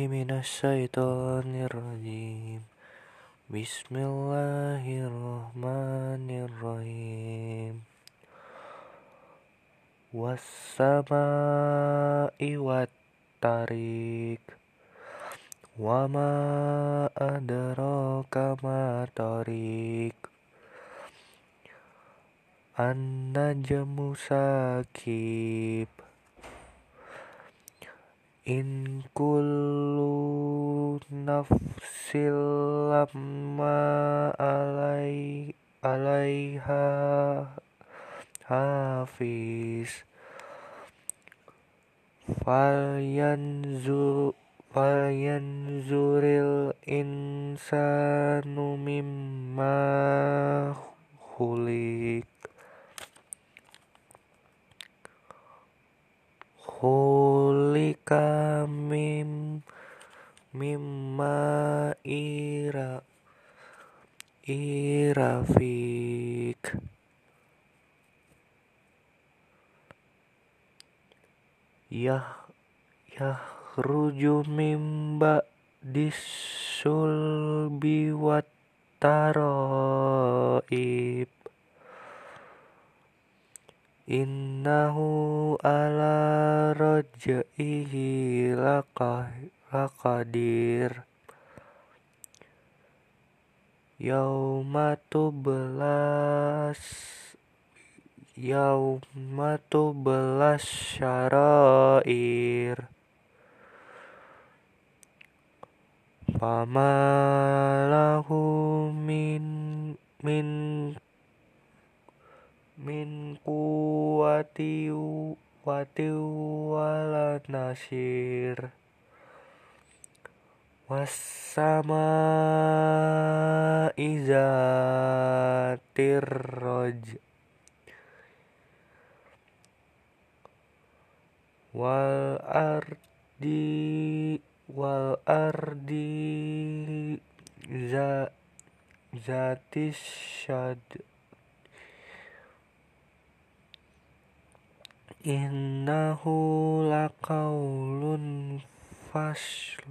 Bismillahirrahmanirrahim minasyaitonir rajim. Bismillahirrahmanirrahim. Wassama'i wattarik. Wama adraka ma tarik. An-najmu sakib. In kullu nafsil alai alaiha hafiz. Falyanzu falyanzuril insanu mimma khuliq irafik Yah Yahruju mimba disulbi wattaroib. Innahu ala raj'ihi laqadir Yauma tublas Yauma tublas syarair. Fama lahu min min min kuwati wati wala nasir wasama izatir roj. Wal ardi wal ardi za zatis syad. Innahu laqaulun fasl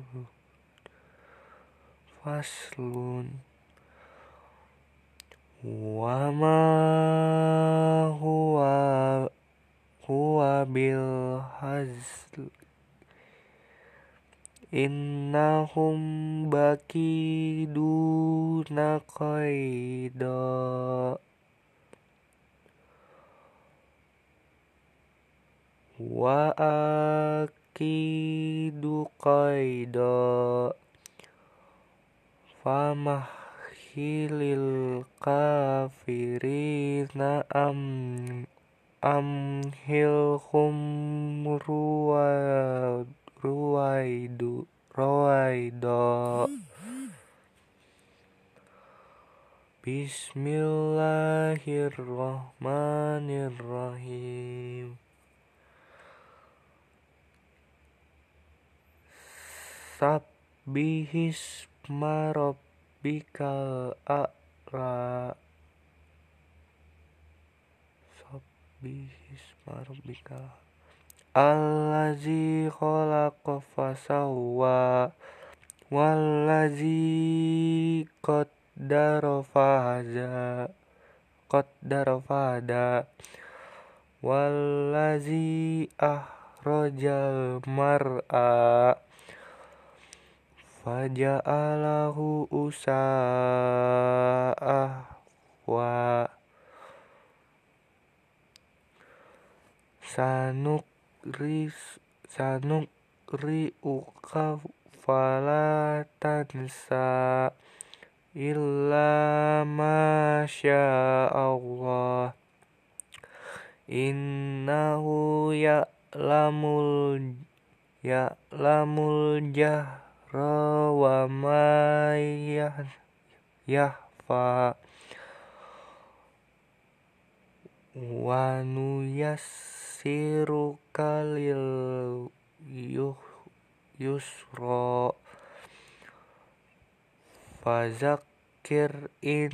faslun wa ma huwa huwa bil hazl. Innahum bakiduna qaida wa akidu qaida famahilil kafirina am amhilhum ruwa ruwaidu ruwaida Bismillahirrahmanirrahim Sabbihisma rabbikal a'la Sabbihisma rabbikal Allazi khalaqa fasawwa Wallazi qaddara fahada Qaddara fahada Wallazi ahrajal mar'a faja'alahu usa'ah wa sanukris sanukri'uka fala tansa illa ma Allah innahu ya'lamul ya'lamul jah wa ma yahfa wa nuyassiruka lil yusra fazakir in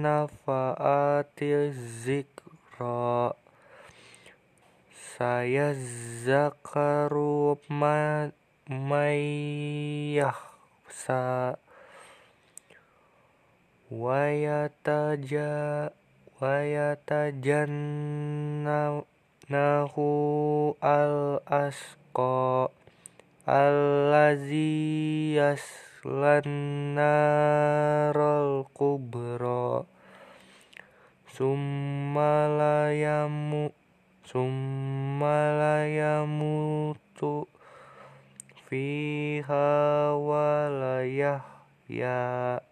nafa'ati zikra saya zakaru mayahsa wayataja wayatajannahu al asqa allazi yaslan narul kubra summa la yamu summa la yamutu fiha wa la yahya.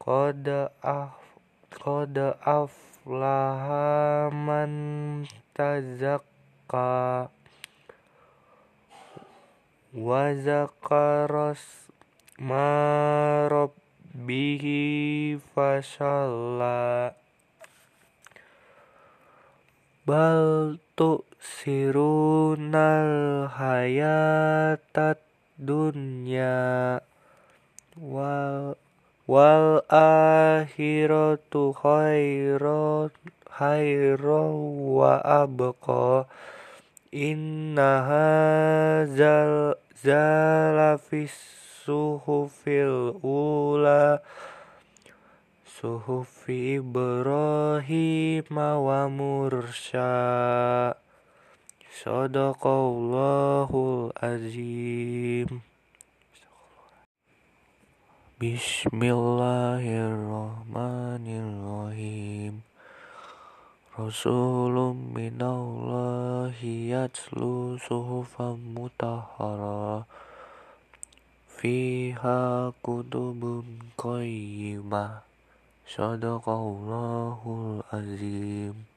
Qad af qad aflaha man tazakka. Wa zakaras ma rabbihi fasalla. Bal tu'sirunal hayatat dunya wal wal akhiratu khairon wa abqa. Inna hadzal zalafis suhufil ula. Suhufi Ibrahim wa صدق الله العظيم بسم الله الرحمن الرحيم رسول من الله يتلو صحفا مطهرة فيها كتب قيمة صدق الله العظيم